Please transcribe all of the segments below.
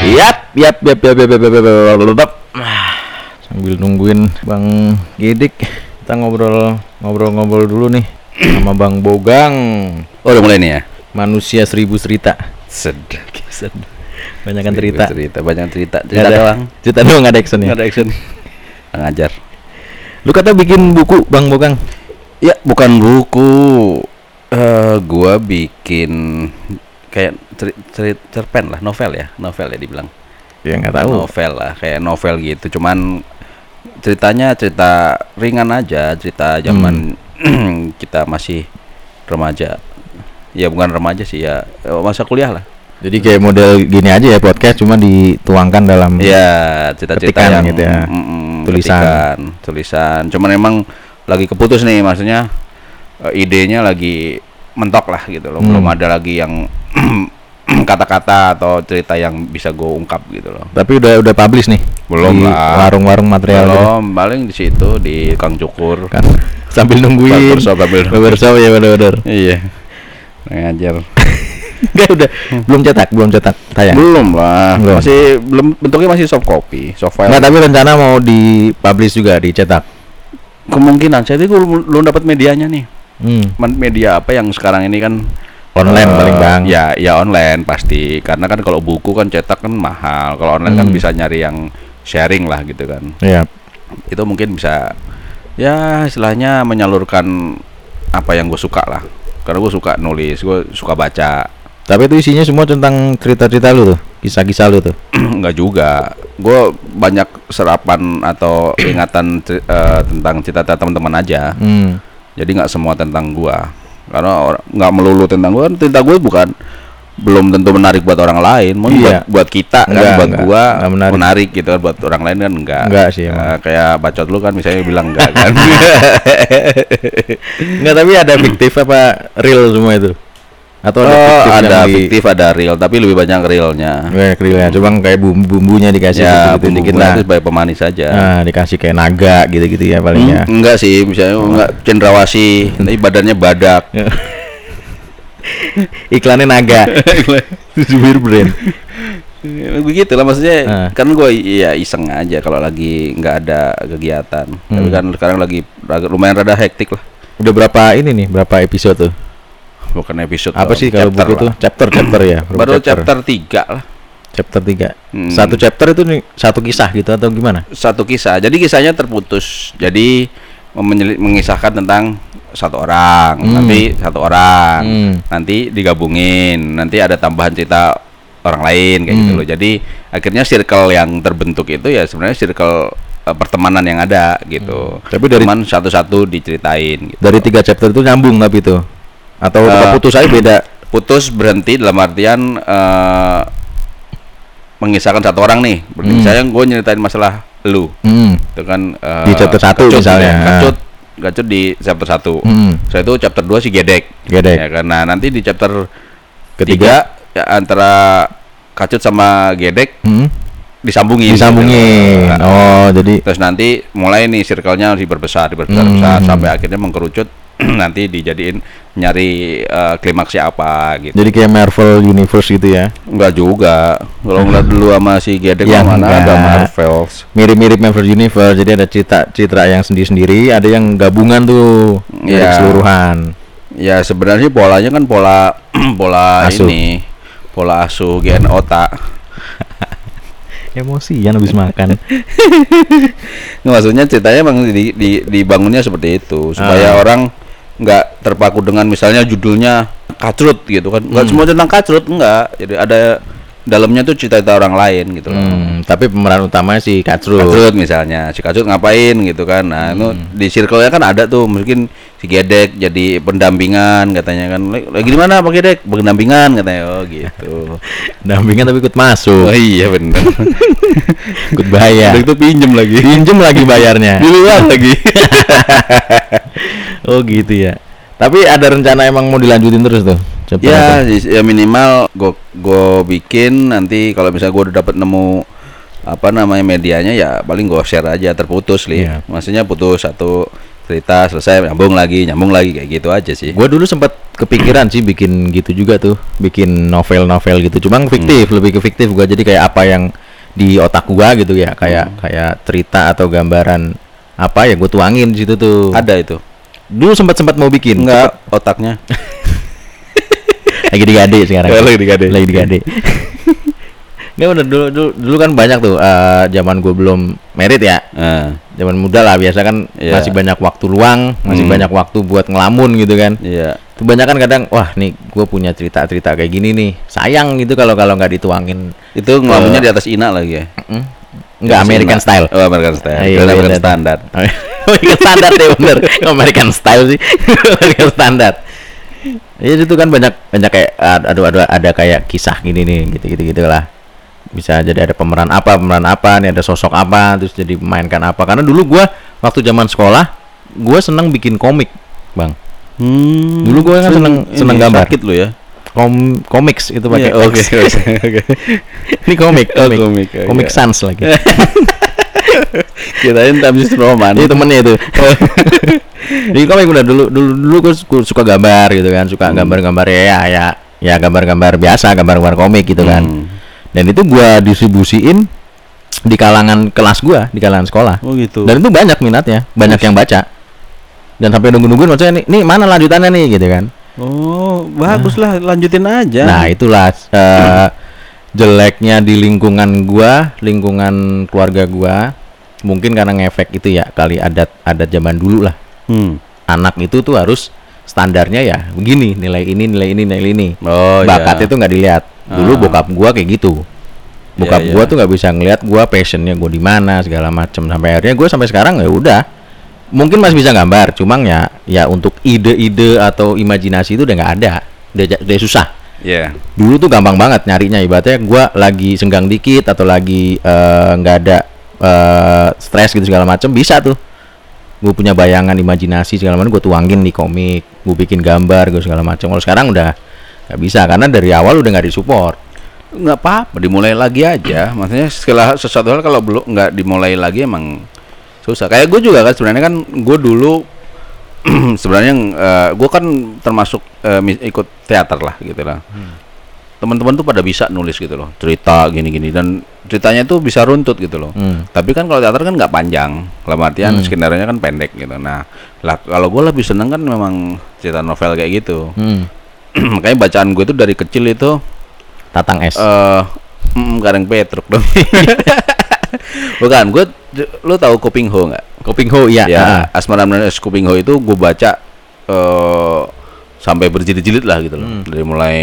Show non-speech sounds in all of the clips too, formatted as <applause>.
Yap, yap, yap, yap, yap, yap, yap, yap, yap, yap, yap. Sambil nungguin Bang Gidik, kita ngobrol ngobrol-ngobrol dulu nih sama Bang Bogang, Oh udah mulai nih ya? manusia seribu cerita. Sedap Banyak kan cerita. Cerita, banyak cerita Cerita ada, doang Cerita doang ada action ya. Nggak ada action Ngajar Lu kata bikin buku Bang Bogang. Ya bukan buku eh Gua bikin Kayak ceri, ceri- cerpen lah, novel ya Novel ya dibilang Ya nggak tahu. Novel lah, kayak novel gitu Cuman ceritanya cerita ringan aja Cerita zaman <clears throat> kita masih remaja Ya bukan remaja sih ya eh, Masa kuliah lah Jadi kayak model gini aja ya podcast cuma dituangkan dalam Iya, cita-cita Ketikan yang gitu ya. mm, mm, Tulisan. ketikan, tulisan. Cuman emang lagi keputus nih, maksudnya eh, idenya lagi mentok lah gitu loh. Hmm. Belum ada lagi yang <clears throat> kata-kata atau cerita yang bisa gue ungkap gitu loh. Tapi udah udah publish nih. Belum di lah. Warung-warung material gitu. Belum, paling di situ di Kang Cukur. kan. Sambil nungguin. Barbershop, sambil- Barbershop, ya benar-benar. Iya. Ngajar. <laughs> Enggak udah belum cetak, belum cetak tayang. Belum lah. Belum. Masih belum bentuknya masih soft copy, soft file. Enggak, tapi rencana mau dipublish juga, dicetak. Kemungkinan saya itu belum, belum dapat medianya nih. Hmm. Media apa yang sekarang ini kan Online eh, paling Bang. Ya, ya online pasti. Karena kan kalau buku kan cetak kan mahal. Kalau online kan Hmm. bisa nyari yang sharing lah gitu kan. Iya. Itu mungkin bisa ya istilahnya menyalurkan apa yang gue suka lah. Karena gue suka nulis, gue suka baca. Tapi itu isinya semua tentang cerita-cerita lu tuh, kisah-kisah lu tuh. <clears throat> Enggak juga. Gue banyak serapan atau <clears throat> ingatan eh, tentang cita-cita teman-teman aja. Hmm. Jadi nggak semua tentang gua karena nggak melulu tentang gua kan cerita gue bukan belum tentu menarik buat orang lain mau Iya. buat, buat kita Enggak, kan buat enggak. gua Enggak menarik. menarik. gitu kan buat orang lain kan enggak Enggak sih, Eh, emang. kayak bacot lu kan misalnya bilang enggak kan <laughs> Enggak, tapi ada <laughs> fiktif apa real semua itu? Atau ada oh, fiktif ada di- fiktif ada real tapi lebih banyak realnya Banyak realnya, cuma kayak bumbu-bumbunya dikasih ya gitu dikit bumbu itu sebagai pemanis saja Nah, dikasih kayak naga gitu-gitu ya paling ya. Hmm, enggak sih misalnya enggak cendrawasi tapi badannya badak <laughs> Iklannya naga. <laughs> Subir brand. begitu lah maksudnya Ah. kan gue iya iseng aja kalau lagi nggak ada kegiatan tapi Hmm. kan sekarang lagi lumayan rada hektik lah Udah berapa ini nih? Berapa episode tuh? Bukan episode Apa sih kalau chapter buku lah. tuh? Chapter chapter ya. <clears throat> Baru chapter 3 lah chapter 3. Hmm. Satu chapter itu nih satu kisah gitu atau gimana? satu kisah jadi kisahnya terputus jadi mengisahkan tentang satu orang Hmm. nanti satu orang Hmm. nanti digabungin nanti ada tambahan cerita orang lain kayak gitu Hmm. loh jadi akhirnya circle yang terbentuk itu ya sebenarnya circle eh, pertemanan yang ada gitu Hmm. Tapi dari- Cuman satu-satu diceritain gitu Dari tiga chapter itu nyambung tapi itu atau Eh, putus aja beda. putus berhenti dalam artian eh, mengisahkan satu orang nih berarti Hmm. saya gue nyeritain masalah lu Hmm. itu kan eh, Di chapter satu Kecut misalnya. ya, kecut kecut di chapter satu Hmm. saya itu chapter 2 si gedek Gedek. ya kan nah nanti di chapter Ketiga. ketiga ya, antara kacut sama gedek Hmm. disambungin Disambungin. gitu. Nah, Oh, jadi terus nanti mulai nih circle-nya diperbesar diperbesar Hmm. sampai akhirnya mengkerucut <clears throat> nanti dijadiin nyari eh, klimaksnya apa gitu jadi kayak Marvel Universe gitu ya. Enggak juga. Kalau ngeliat dulu sama si Gedek Ya, mana ada. Marvels. Mirip-mirip Marvel Universe. Jadi ada cerita citra yang sendiri-sendiri, ada yang gabungan tuh dari Iya. keseluruhan. Ya sebenarnya polanya kan pola <clears throat> pola Asuh. ini, pola asuh gen otak. <laughs> Emosian habis makan. Nggak, <laughs> maksudnya ceritanya emang di, di, dibangunnya seperti itu supaya Ah. orang nggak terpaku dengan misalnya judulnya kacrut gitu kan. Nggak Hmm. semua tentang kacrut enggak. Jadi ada dalamnya tuh cerita orang lain gitu loh. Hmm, tapi pemeran utama si Kacrut. Kacrut misalnya, si Kacrut ngapain gitu kan. Nah, itu Hmm. di circle-nya kan ada tuh mungkin si Gedek jadi pendampingan katanya kan. "Lagi- Lagi di mana Pak Gedek? Pendampingan katanya. Oh, gitu. <laughs> Dampingan tapi ikut masuk, Oh iya bener. <laughs> ikut bayar. Itu pinjem lagi. Pinjem lagi bayarnya. <laughs> Di luar lagi. Oh gitu ya. Tapi ada rencana emang mau dilanjutin terus tuh. chapter ya, itu? ya minimal gue gue bikin nanti kalau misalnya gue udah dapat nemu apa namanya medianya ya paling gue share aja terputus li. Iya. Maksudnya putus satu cerita selesai nyambung lagi nyambung lagi kayak gitu aja sih. Gue dulu sempat kepikiran sih bikin gitu juga tuh, bikin novel-novel gitu. Cuma fiktif, lebih ke fiktif gua jadi kayak apa yang di otak gua gitu ya, kayak kayak cerita atau gambaran apa ya gue tuangin di situ tuh. Ada itu. Dulu sempat sempat mau bikin. Enggak otaknya. <laughs> lagi digade sekarang. Lagi digade. Lagi digade. <laughs> Nggak bener dulu, dulu dulu kan banyak tuh eh, zaman gue belum merit ya. Nah, Zaman muda lah biasa kan Iya. masih banyak waktu luang, masih Hmm. banyak waktu buat ngelamun gitu kan. iya. Kebanyakan kadang wah nih gue punya cerita-cerita kayak gini nih. Sayang gitu kalau kalau nggak dituangin. Itu ngelamunnya di atas Ina lagi ya. Mm, Nggak Di atas American Ina. style. Oh, American style. Ah, iya, iya, American iya. standar. <laughs> American standar deh bener. American style sih. American standar. Iya itu kan banyak banyak kayak aduh aduh ada kayak kisah gini nih gitu gitu gitu lah. Bisa jadi ada pemeran apa pemeran apa nih ada sosok apa terus jadi mainkan apa karena dulu gua waktu zaman sekolah gua seneng bikin komik bang Hmm. Dulu gua kan seneng- ini seneng gambar. Sakit lu ya. kom komiks itu pakai Iya, oke, oke, oke. <laughs> ini komik Oh, komik komik, oh, komik iya. sans lagi <laughs> Kirain Times Roman. Ini temennya itu. <laughs> Di komik udah dulu dulu dulu gue suka gambar gitu kan, suka Hmm. gambar-gambar ya ya ya gambar-gambar biasa, gambar-gambar komik gitu kan. Hmm. Dan itu gua distribusiin di kalangan kelas gua, di kalangan sekolah. Oh gitu. Dan itu banyak minatnya, banyak yang baca. Dan sampai nunggu-nungguin maksudnya nih, nih mana lanjutannya nih gitu kan. Oh, bagus lah, lanjutin aja. Nah, itulah eh, jeleknya di lingkungan gua, lingkungan keluarga gua. Mungkin karena ngefek itu ya, kali adat adat zaman dulu lah. Hmm. anak itu tuh harus standarnya ya begini nilai ini nilai ini nilai ini Oh, bakat iya. itu nggak dilihat dulu Ah. bokap gua kayak gitu bokap Iya, gua iya. tuh nggak bisa ngelihat gua passionnya gua di mana segala macem sampai akhirnya gua sampai sekarang ya udah mungkin masih bisa gambar cuma ya ya untuk ide-ide atau imajinasi itu udah nggak ada udah, udah susah Iya. dulu tuh gampang banget nyarinya ibaratnya gua lagi senggang dikit atau lagi eh, nggak ada eh, stres gitu segala macem bisa tuh. Gue punya bayangan imajinasi segala macam gue tuangin di komik gue bikin gambar gue segala macam kalau sekarang udah nggak bisa karena dari awal udah nggak disupport. Nggak apa-apa dimulai lagi aja. Maksudnya segala sesuatu hal kalau belum nggak dimulai lagi emang susah. Kayak gue juga kan sebenarnya kan gue dulu <clears throat> sebenarnya gue kan termasuk eh, mis- ikut teater lah gitu lah teman-teman tuh pada bisa nulis gitu loh cerita gini-gini dan ceritanya tuh bisa runtut gitu loh Hmm. tapi kan kalau teater kan nggak panjang dalam artian Hmm. skenario kan pendek gitu nah lah kalau gue lebih seneng kan memang cerita novel kayak gitu hmm. <clears throat> makanya bacaan gue tuh dari kecil itu tatang es eh mm, Karang Petruk dong. <laughs> Bukan, gue lu tahu Kuping Ho nggak? Koping Ho iya ya, ah. Asmara Kuping Ho itu gue baca eh sampai berjilid-jilid lah gitu loh. Hmm. Dari mulai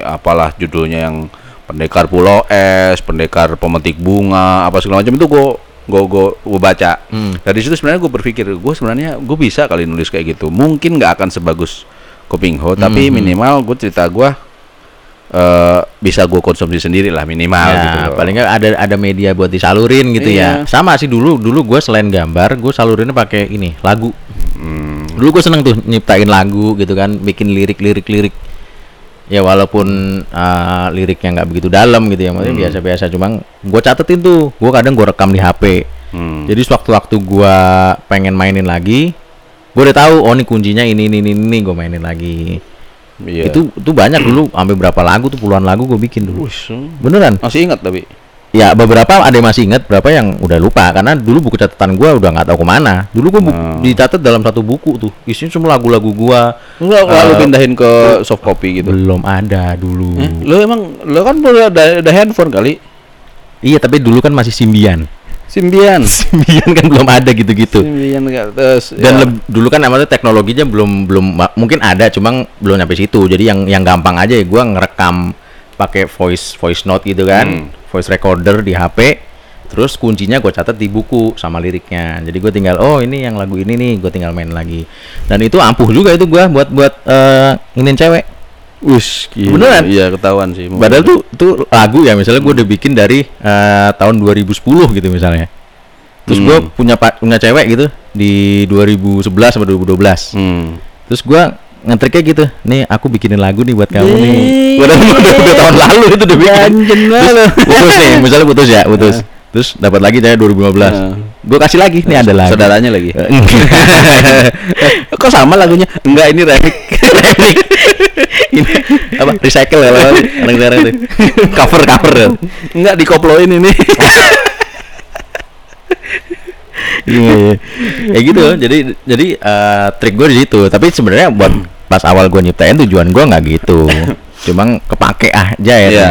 apalah judulnya yang Pendekar Pulau Es, Pendekar Pemetik Bunga, apa segala macam itu gue gue gue gue baca. Hmm. Dari situ sebenarnya gue berpikir gue sebenarnya gue bisa kali nulis kayak gitu. Mungkin nggak akan sebagus Kuping Ho, tapi Hmm. minimal gue cerita gue eh bisa gue konsumsi sendiri lah minimal Ya, gitu. loh. paling nggak ada ada media buat disalurin gitu ya Iya. sama sih dulu dulu gue selain gambar gue salurinnya pakai ini lagu dulu gue seneng tuh nyiptain lagu gitu kan bikin lirik lirik lirik ya walaupun uh, liriknya nggak begitu dalam gitu ya maksudnya Hmm. biasa-biasa cuma gue catetin tuh gue kadang gue rekam di HP hmm. jadi sewaktu-waktu gue pengen mainin lagi gue udah tahu oh ini kuncinya ini ini ini, ini gue mainin lagi Iya. itu itu banyak dulu sampai berapa lagu tuh puluhan lagu gue bikin dulu hmm. beneran masih ingat tapi ya beberapa ada yang masih ingat berapa yang udah lupa karena dulu buku catatan gua udah nggak tahu ke mana dulu gua bu- Hmm. dicatat dalam satu buku tuh isinya semua lagu-lagu gua lu lalu Eh, pindahin ke soft copy gitu. belum ada dulu Eh, lu emang lu kan udah ada, ada handphone kali. iya tapi dulu kan masih simbian Symbian. <laughs> simbian kan belum ada gitu-gitu Symbian enggak terus dan ya. leb- dulu kan namanya teknologinya belum belum mungkin ada cuma belum sampai situ jadi yang yang gampang aja ya gua ngerekam pakai voice voice note gitu kan Hmm. voice recorder di HP terus kuncinya gue catat di buku sama liriknya jadi gue tinggal oh ini yang lagu ini nih gue tinggal main lagi dan itu ampuh juga itu gua buat buat eh ingin cewek gila. Beneran? Iya, ketahuan sih. padahal tuh tuh lagu ya misalnya gue udah bikin dari eh, tahun 2010 gitu misalnya terus gue Hmm. punya pa- punya cewek gitu di 2011 sampai 2012 Hmm. Terus gua ngetriknya gitu, nih aku bikinin lagu nih buat kamu nih. Udah, <laughs> udah, udah tahun lalu itu udah bikin. Terus <laughs> putus nih, misalnya putus ya, putus. Terus dapat lagi saya 2015. Nah. Gua kasih lagi, nih ada lagi. Saudaranya lagi. <laughs> Kok sama lagunya? Enggak, ini remix. remix. ini apa recycle kalau orang sekarang itu cover cover Enggak dikoploin ini. Iya iya. ya gitu jadi jadi eh, trik gue di situ tapi sebenarnya buat pas awal gue nyiptain tujuan gue nggak gitu <laughs> cuma kepake aja ya Iya.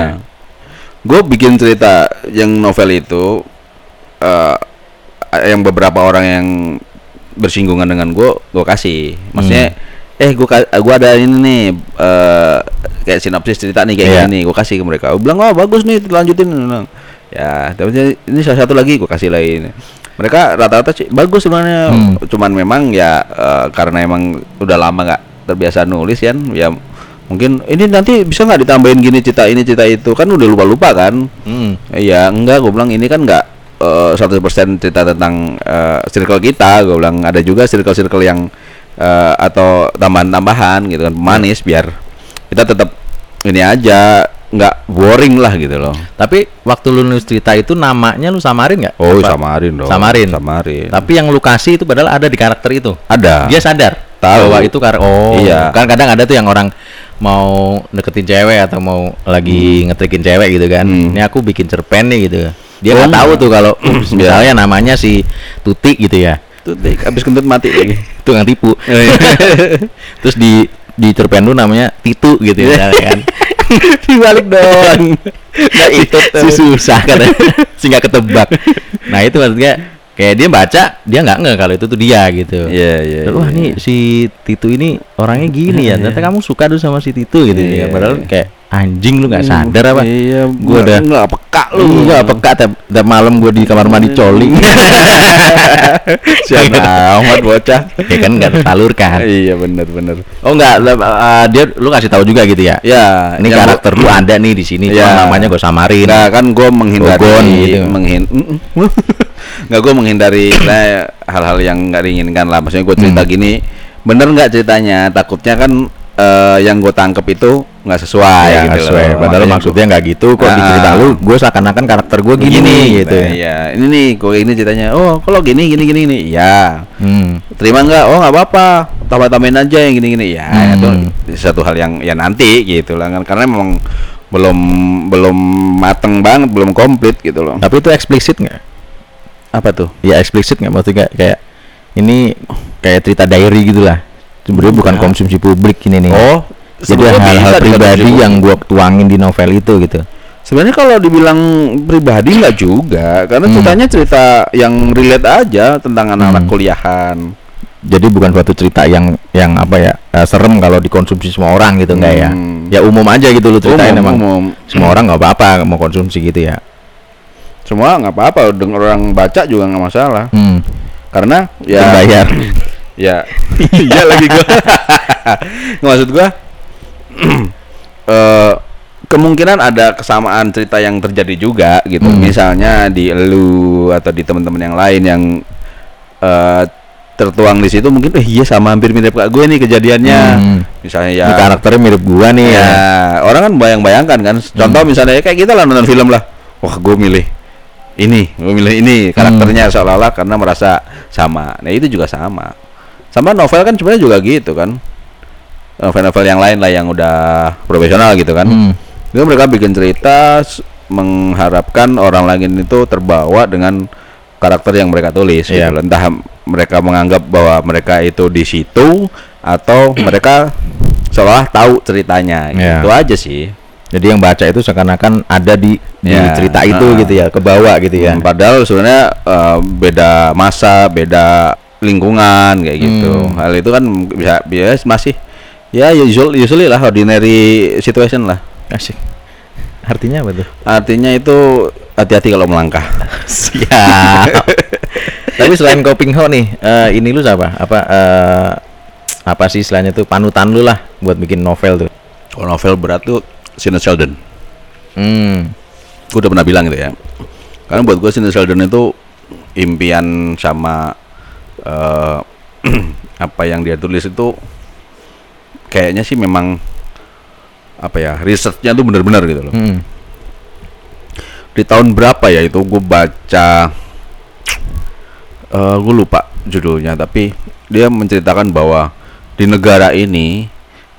Gue bikin cerita yang novel itu eh yang beberapa orang yang bersinggungan dengan gue, gue kasih. Maksudnya, eh gue gua ada ini nih eh kayak sinopsis cerita nih kayak Iya. gini, gue kasih ke mereka. Gua bilang, oh bagus nih, lanjutin. Bilang, Ya, tapi ini salah satu lagi gue kasih lagi. Mereka rata-rata sih bagus sebenarnya, Hmm. cuman memang ya eh, karena emang udah lama nggak terbiasa nulis kan, ya mungkin ini nanti bisa nggak ditambahin gini cerita ini cerita itu? Kan udah lupa-lupa kan? Hmm. Iya, enggak, gue bilang ini kan enggak eh, 100% cerita tentang eh, circle kita, gue bilang ada juga circle-circle yang eh, atau tambahan-tambahan gitu kan, manis biar kita tetap ini aja nggak boring lah gitu loh. tapi waktu lu nulis cerita itu namanya lu samarin nggak Oh, Apa? samarin dong. Samarin. Samarin. tapi yang lu kasih itu padahal ada di karakter itu ada. dia sadar Tahu. bahwa itu karakter oh Iya. kan kadang ada tuh yang orang mau deketin cewek atau mau lagi ngetrikin cewek gitu kan Hmm. ini aku bikin cerpen nih gitu dia Oh, nggak tahu enggak. tuh kalau <clears throat> misalnya namanya si Tuti gitu ya Tuh, dik, abis kentut mati lagi. <laughs> tukang tipu <laughs> terus di di cerpen lu namanya Titu gitu ya <laughs> kan? Dibalik dong. <laughs> Nggak ikut si susah kan <laughs> si nggak ketebak. Nah itu maksudnya kayak dia baca dia nggak nge kalau itu tuh dia gitu Iya, iya. Wah iya, nih iya. si Titu ini orangnya gini ya. Ternyata kamu suka tuh sama si Titu gitu Iya, ya. Padahal iya. kayak anjing lu nggak sadar apa? Iya, Gua udah nggak peka lu. Nggak peka tiap, tiap malam gua di kamar mandi coli. <laughs> Siapa amat bocah. ya kan nggak tersalurkan. Iya bener bener. Oh enggak, dia lu kasih tahu juga gitu ya. Ya, Ini karakter lu ada nih di sini, Ya. namanya gue samarin. Nah kan gue menghindari gitu. menghin <laughs> nggak gue menghindari <coughs> nah, hal-hal yang nggak diinginkan lah maksudnya gue cerita Hmm. gini bener nggak ceritanya takutnya kan eh, yang gue tangkep itu nggak sesuai Ya, gitu sesuai. loh. Padahal Makanya maksudnya nggak gitu kok di Ah. cerita lu gue seakan-akan karakter gue gini, nih gitu. nah, iya ini nih gue ini ceritanya oh kalau gini gini gini gini ya Hmm. terima nggak oh nggak apa-apa tambah tambahin aja yang gini gini ya Hmm. itu satu hal yang ya nanti gitu lah kan karena memang belum belum mateng banget belum komplit gitu loh Tapi itu eksplisit nggak? Apa tuh ya eksplisit nggak maksudnya kayak, kayak ini kayak cerita diary gitulah sebenarnya bukan Enggak. konsumsi publik ini nih oh jadi hal-hal pribadi yang gua tuangin di novel itu gitu sebenarnya kalau dibilang pribadi nggak juga karena Hmm. ceritanya cerita yang relate aja tentang anak-anak Hmm. kuliahan jadi bukan suatu cerita yang yang apa ya eh, serem kalau dikonsumsi semua orang gitu enggak ya Hmm. ya umum aja gitu lu ceritain Umum, emang umum. semua orang nggak apa-apa mau konsumsi gitu ya semua nggak apa-apa denger orang baca juga nggak masalah. Hmm. karena ya bayar <laughs> ya. <laughs> Iya lagi gua. <laughs> Maksud gua <clears throat> eh kemungkinan ada kesamaan cerita yang terjadi juga gitu. Hmm. misalnya di elu atau di teman-teman yang lain yang eh tertuang di situ mungkin eh iya sama hampir mirip kayak gue nih kejadiannya. Hmm. misalnya ya Ini karakternya mirip gua nih ya, ya orang kan bayang-bayangkan kan. Contoh misalnya ya kayak kita lah nonton film lah. Wah gue milih ini gue milih ini karakternya seolah-olah karena merasa sama nah itu juga sama sama novel kan sebenarnya juga gitu kan novel-novel yang lain lah yang udah profesional gitu kan Hmm. itu mereka bikin cerita mengharapkan orang lain itu terbawa dengan karakter yang mereka tulis Iya. gitu loh. entah mereka menganggap bahwa mereka itu di situ atau mereka seolah tahu ceritanya Iya. gitu aja sih jadi yang baca itu seakan-akan ada di, di Ya, cerita itu ah. gitu ya ke bawah gitu ya Hmm, padahal sebenarnya eh, beda masa beda lingkungan kayak gitu Hmm. hal itu kan bisa bias masih ya usual usually lah ordinary situation lah asik artinya apa tuh artinya itu hati-hati kalau melangkah <laughs> Siap. Tapi selain Koping Ho nih, eh, ini lu siapa? Apa eh, apa sih istilahnya tuh panutan lu lah buat bikin novel tuh? Kalau novel berat tuh Sidney Sheldon. Hmm. Gue udah pernah bilang gitu ya. Karena buat gue Sidney Sheldon itu impian sama eh, <clears throat> apa yang dia tulis itu kayaknya sih memang apa ya risetnya tuh bener-bener gitu loh. Hmm. Di tahun berapa ya itu gue baca eh gue lupa judulnya tapi dia menceritakan bahwa di negara ini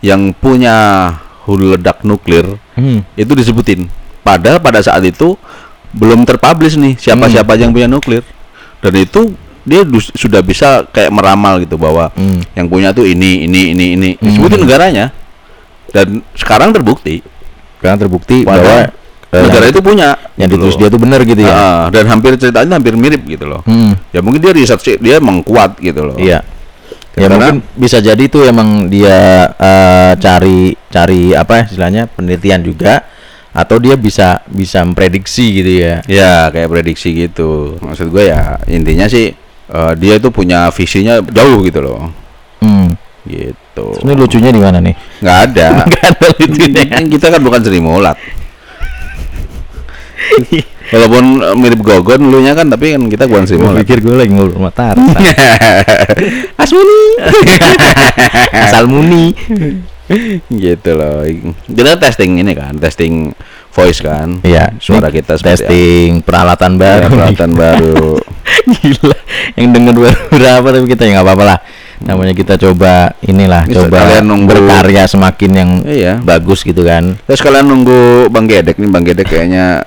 yang punya hulu ledak nuklir Hmm. itu disebutin. Padahal pada saat itu belum terpublish nih siapa-siapa Hmm. yang punya nuklir. Dan itu dia sudah bisa kayak meramal gitu bahwa Hmm. yang punya tuh ini ini ini ini disebutin negaranya. Dan sekarang terbukti Karena terbukti bahwa bahwa eh, negara yang, itu punya yang gitu ditulis loh. dia tuh benar gitu ya. Ah, dan hampir ceritanya hampir mirip gitu loh. Hmm. Ya mungkin dia research dia emang kuat gitu loh. Iya. Ya Karena- mungkin bisa jadi itu emang dia eh, cari cari apa istilahnya penelitian juga atau dia bisa bisa memprediksi gitu ya. Ya kayak prediksi gitu. Maksud gue ya intinya sih eh, dia itu punya visinya jauh gitu loh. Hmm. Gitu. Terus Ini lucunya di mana nih? Nggak ada. <laughs> Nggak ada lucunya. Kan kita kan bukan Sri Mulat. <laughs> Walaupun eh, mirip Gogon lu nya kan tapi kan kita Sri Gue Mulat. pikir gue lagi ngobrol sama Tarta. <laughs> Asmuni. <laughs> Asal muni. gitu loh. Kita testing ini kan, testing voice kan. Iya. Suara kita testing peralatan apa. Ya, baru. peralatan baru. <laughs> Gila. Yang denger berapa tapi kita ya nggak apa-apa lah. Namanya kita coba inilah Bisa coba kalian nunggu- berkarya semakin yang Iya. bagus gitu kan. Terus kalian nunggu Bang Gedek nih, Bang Gedek kayaknya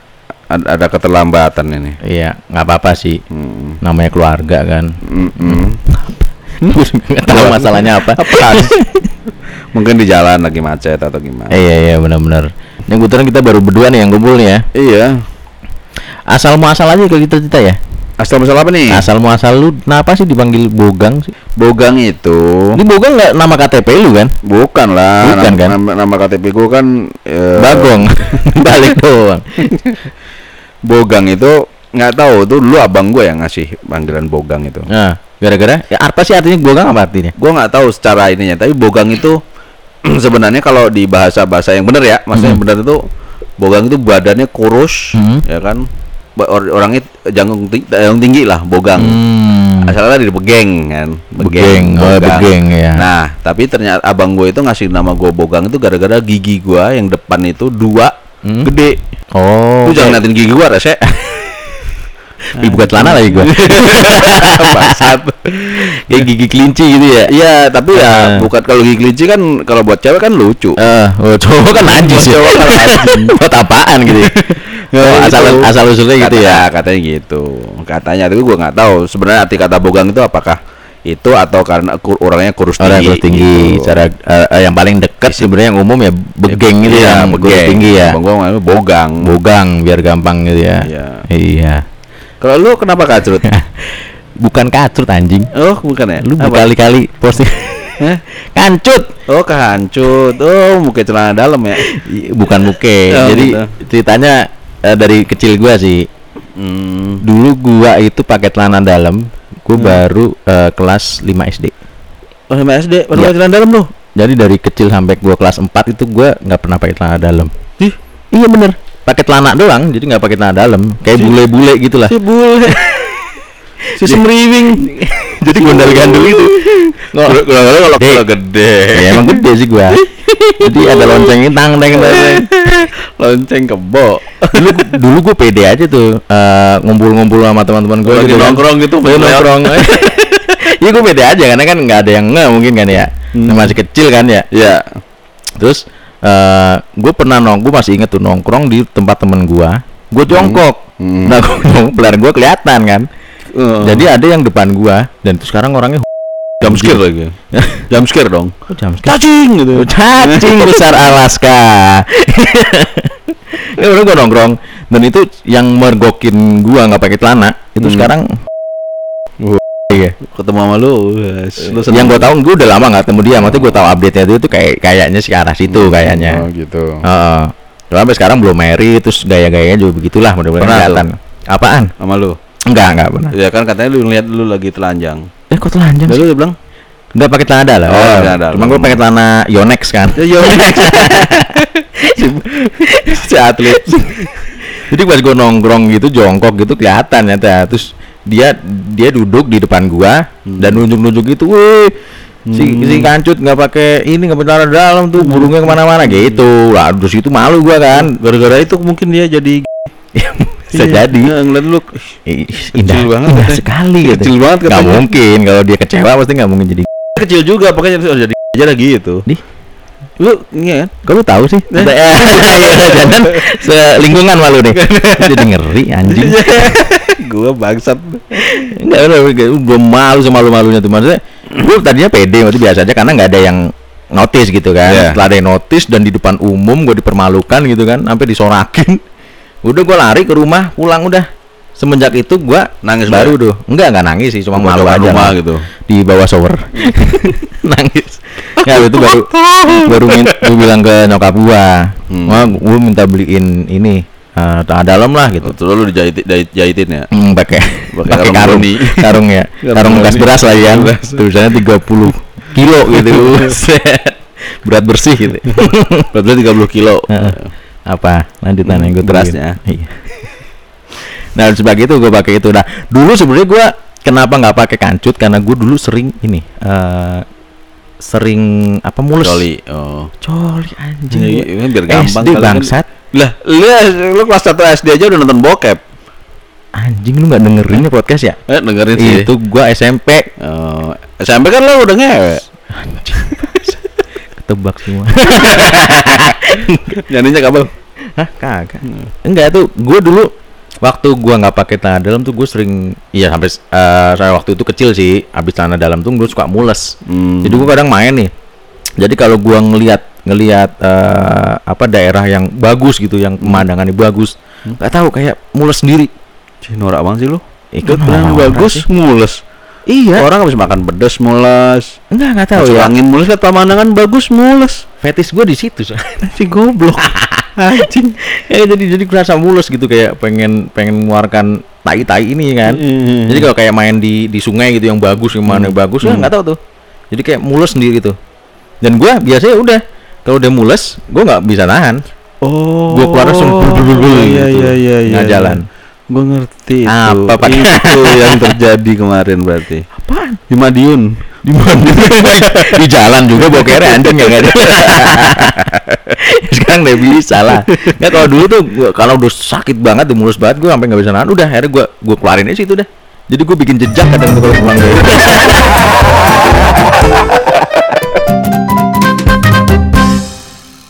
ad- ada keterlambatan ini. Iya, nggak apa-apa sih. Hmm. Namanya keluarga kan. Mm-mm. Gue <laughs> nggak tahu masalahnya apa. <laughs> Apaan? Mungkin di jalan lagi macet atau gimana? Iya iya benar-benar. Yang kebetulan kita baru berdua nih yang kumpul nih ya. Iya. Asal muasal aja kalau kita cerita ya. Asal masalah apa nih? Asal muasal lu kenapa sih dipanggil Bogang sih? Bogang itu Ini Bogang nggak nama KTP lu kan? bukan lah. Bukan nama, kan? Nama, nama KTP gua kan eh, Bagong. <laughs> Balik doang. Bogang itu nggak tahu tuh dulu abang gue yang ngasih panggilan Bogang itu. Nah, gara-gara ya apa sih artinya Bogang apa artinya? Gua nggak tahu secara ininya, tapi Bogang itu <clears throat> sebenarnya kalau di bahasa-bahasa yang benar ya, maksudnya yang benar itu Bogang itu badannya kurus, Hmm. ya kan? Orangnya jangkung tinggi, jangkung tinggi lah, Bogang. Hmm. Asalnya dari Begeng kan, Begeng, oh, Begeng, ya. Nah, tapi ternyata abang gue itu ngasih nama gue Bogang itu gara-gara gigi gua yang depan itu dua Hmm. gede. Oh. Lu jangan ngeliatin gigi gua, rese. <laughs> Ih, buka celana lagi gua. <laughs> Bangsat. Kayak gigi kelinci gitu ya. Iya, tapi ya Ah. bukan kalau gigi kelinci kan kalau buat cewek kan lucu. Eh, oh, cowok kan najis ya. Cowok kan <laughs> najis. Buat apaan gitu. ya? Ya, Oh, gitu. asal asal usulnya gitu Kata- ya. Katanya gitu. Katanya tapi gua nggak tahu sebenarnya arti kata bogang itu apakah itu atau karena kur- orangnya kurus Orang tinggi. kurus tinggi, gitu. cara eh, yang paling dekat sebenarnya yang umum ya begeng gitu Iya, ya, kurus begeng. tinggi ya. Gua namanya bogang. Bogang biar gampang gitu ya. Iya. Iya. Kalau lu kenapa kacrut? <laughs> Bukan kacrut anjing. oh, bukan ya? Lu berkali-kali posting <laughs> kancut. Oh, kehancut. Oh, muka celana dalam ya. Bukan muke. <laughs> Oh, Jadi gitu. ceritanya eh, dari kecil gua sih. Hmm. Dulu gua itu pakai celana dalam, gua baru eh, kelas 5 SD. Oh, sama SD, baru Iya. pakai celana dalam lu. Jadi dari kecil sampai gua kelas 4 itu gua nggak pernah pakai celana dalam. Ih, Iya bener. Pakai celana doang, jadi nggak pakai celana dalam. Kayak Si- bule-bule gitulah. si bule. <laughs> si semriwing. jadi gondal gandul itu. Kalau kalau kalau gede. ya emang gede sih gua. Jadi ada loncengnya tang tang tang. Lonceng <laughs> kebo. dulu dulu gue pede aja tuh eh, ngumpul-ngumpul sama teman-teman gue Lagi nongkrong gitu, Lagi lewat. nongkrong <laughs> iya gue pede aja karena kan nggak ada yang nge mungkin kan ya Hmm. masih kecil kan ya Ya. terus eh gue pernah nong gue masih inget tuh nongkrong di tempat temen gue gue jongkok Hmm. nah gue pelan gue kelihatan kan Uh, jadi ada yang depan gue dan itu sekarang orangnya jam scare lagi. jam scare dong. Oh, jam Cacing gitu. cacing besar Alaska <laughs> ya udah gue nongkrong dan itu yang mergokin gua nggak pakai celana itu Hmm. sekarang iya Ketemu sama lu. Lu yang gue tahu gue udah lama nggak ketemu dia maksudnya gue tahu update nya dia tuh kayak kayaknya ke arah situ kayaknya Oh, gitu. Heeh. Cuma sampai sekarang belum married terus gaya-gayanya juga begitulah mudah-mudahan kelihatan apaan Sama lu. enggak enggak pernah Ya kan katanya lu ngeliat lu lagi telanjang. Eh kok telanjang Lalu sih? dia bilang, enggak pakai celana dalam Oh, celana dalam. cuma gue pakai celana Yonex kan. <laughs> "Ya yo." <laughs> si atlet. Jadi pas gue nongkrong gitu jongkok gitu kelihatan ya terus dia dia duduk di depan gua dan nunjuk-nunjuk gitu weh si si kancut nggak pakai ini nggak pakai celana dalam tuh burungnya ke mana-mana. Gitu. Lah terus itu malu gua kan. Gara-gara itu mungkin dia jadi bisa Iya. jadi Nah, ngeliat lu Ih, indah, banget indah sekali gitu Kecil banget nggak katanya. mungkin kalau dia kecewa pasti nggak mungkin jadi kecil juga pokoknya harus jadi <laughs> aja lagi gitu. Di? Lu iya kan? Lu tahu sih? Jangan <laughs> selingkungan malu nih. <laughs> Jadi ngeri anjing. gua bangsat. Enggak udah gue malu sama malu-malunya tuh maksudnya. Gue tadinya pede waktu biasa aja karena nggak ada yang notice gitu kan. Iya. Setelah ada yang notice dan di depan umum gue dipermalukan gitu kan, sampai disorakin. Udah gue lari ke rumah, pulang udah. Semenjak itu gua Nangis baru tuh. Enggak, enggak nangis sih, cuma malu aja. rumah gitu. Di bawah shower. <laughs> nangis. Ya itu baru baru min- gua bilang ke nyokap gua. Hmm. Wah, gua minta beliin ini tanah dalam lah gitu. Terus lu dijahit jahit, jahitin ya? Hmm, pakai Pakai karung <laughs> karung ya Karung bekas beras lah ya tulisannya 30 kilo <laughs> gitu berat bersih gitu Berarti 30 kilo. Heeh. Apa lanjutan yang gue berasnya. iya. nah sebagai itu gue pakai itu nah dulu sebenarnya gue kenapa nggak pakai kancut karena gue dulu sering ini eh sering apa mules Coli. Oh. coli anjing gua. iya, biar gampang SD kan. bangsat Lah, lu lu kelas 1 SD aja udah nonton bokep. anjing lu nggak dengerin nih podcast ya Eh, dengerin sih. itu gua SMP Oh, SMP kan lu udah ngewe. ketebak semua <laughs> <laughs> Nyanyinya kabel. Hah kagak enggak tuh gue dulu waktu gua nggak pakai celana dalam tuh gue sering iya sampai eh, saya waktu itu kecil sih habis celana dalam tuh gue suka mules Hmm. jadi gue kadang main nih jadi kalau gua ngelihat ngelihat eh, apa daerah yang bagus gitu yang pemandangannya bagus nggak tahu kayak mules sendiri Cih, norak banget sih lu. Ikut norak bagus, sih. mules. Iya Orang habis makan pedas mules. enggak nggak tahu Masuk ya angin mules kan pemandangan bagus mules. fetis gue di situ so. <laughs> Si goblok. <laughs> Anjing. ya jadi jadi kerasa mulus gitu kayak pengen pengen mengeluarkan tai tai ini kan Hmm. jadi kalau kayak main di di sungai gitu yang bagus yang mana yang bagus lah Hmm. nggak tahu tuh jadi kayak mulus sendiri tuh dan gua biasanya udah kalau udah mules gua nggak bisa nahan Oh. Gua keluar langsung bul <laughs> Iya gitu. iya iya iya. Nggak jalan. Gua ngerti itu. Apa, Pak? Itu <laughs> yang terjadi kemarin berarti. apaan Di Madiun. di mana <laughs> di jalan juga bokernya anjing ya nggak ada <laughs> sekarang udah bisa lah nggak kalau dulu tuh gua, kalau udah sakit banget tuh mulus banget gua sampai nggak bisa nahan udah akhirnya gua gua keluarin aja situ dah jadi gua bikin jejak kadang tuh kalau pulang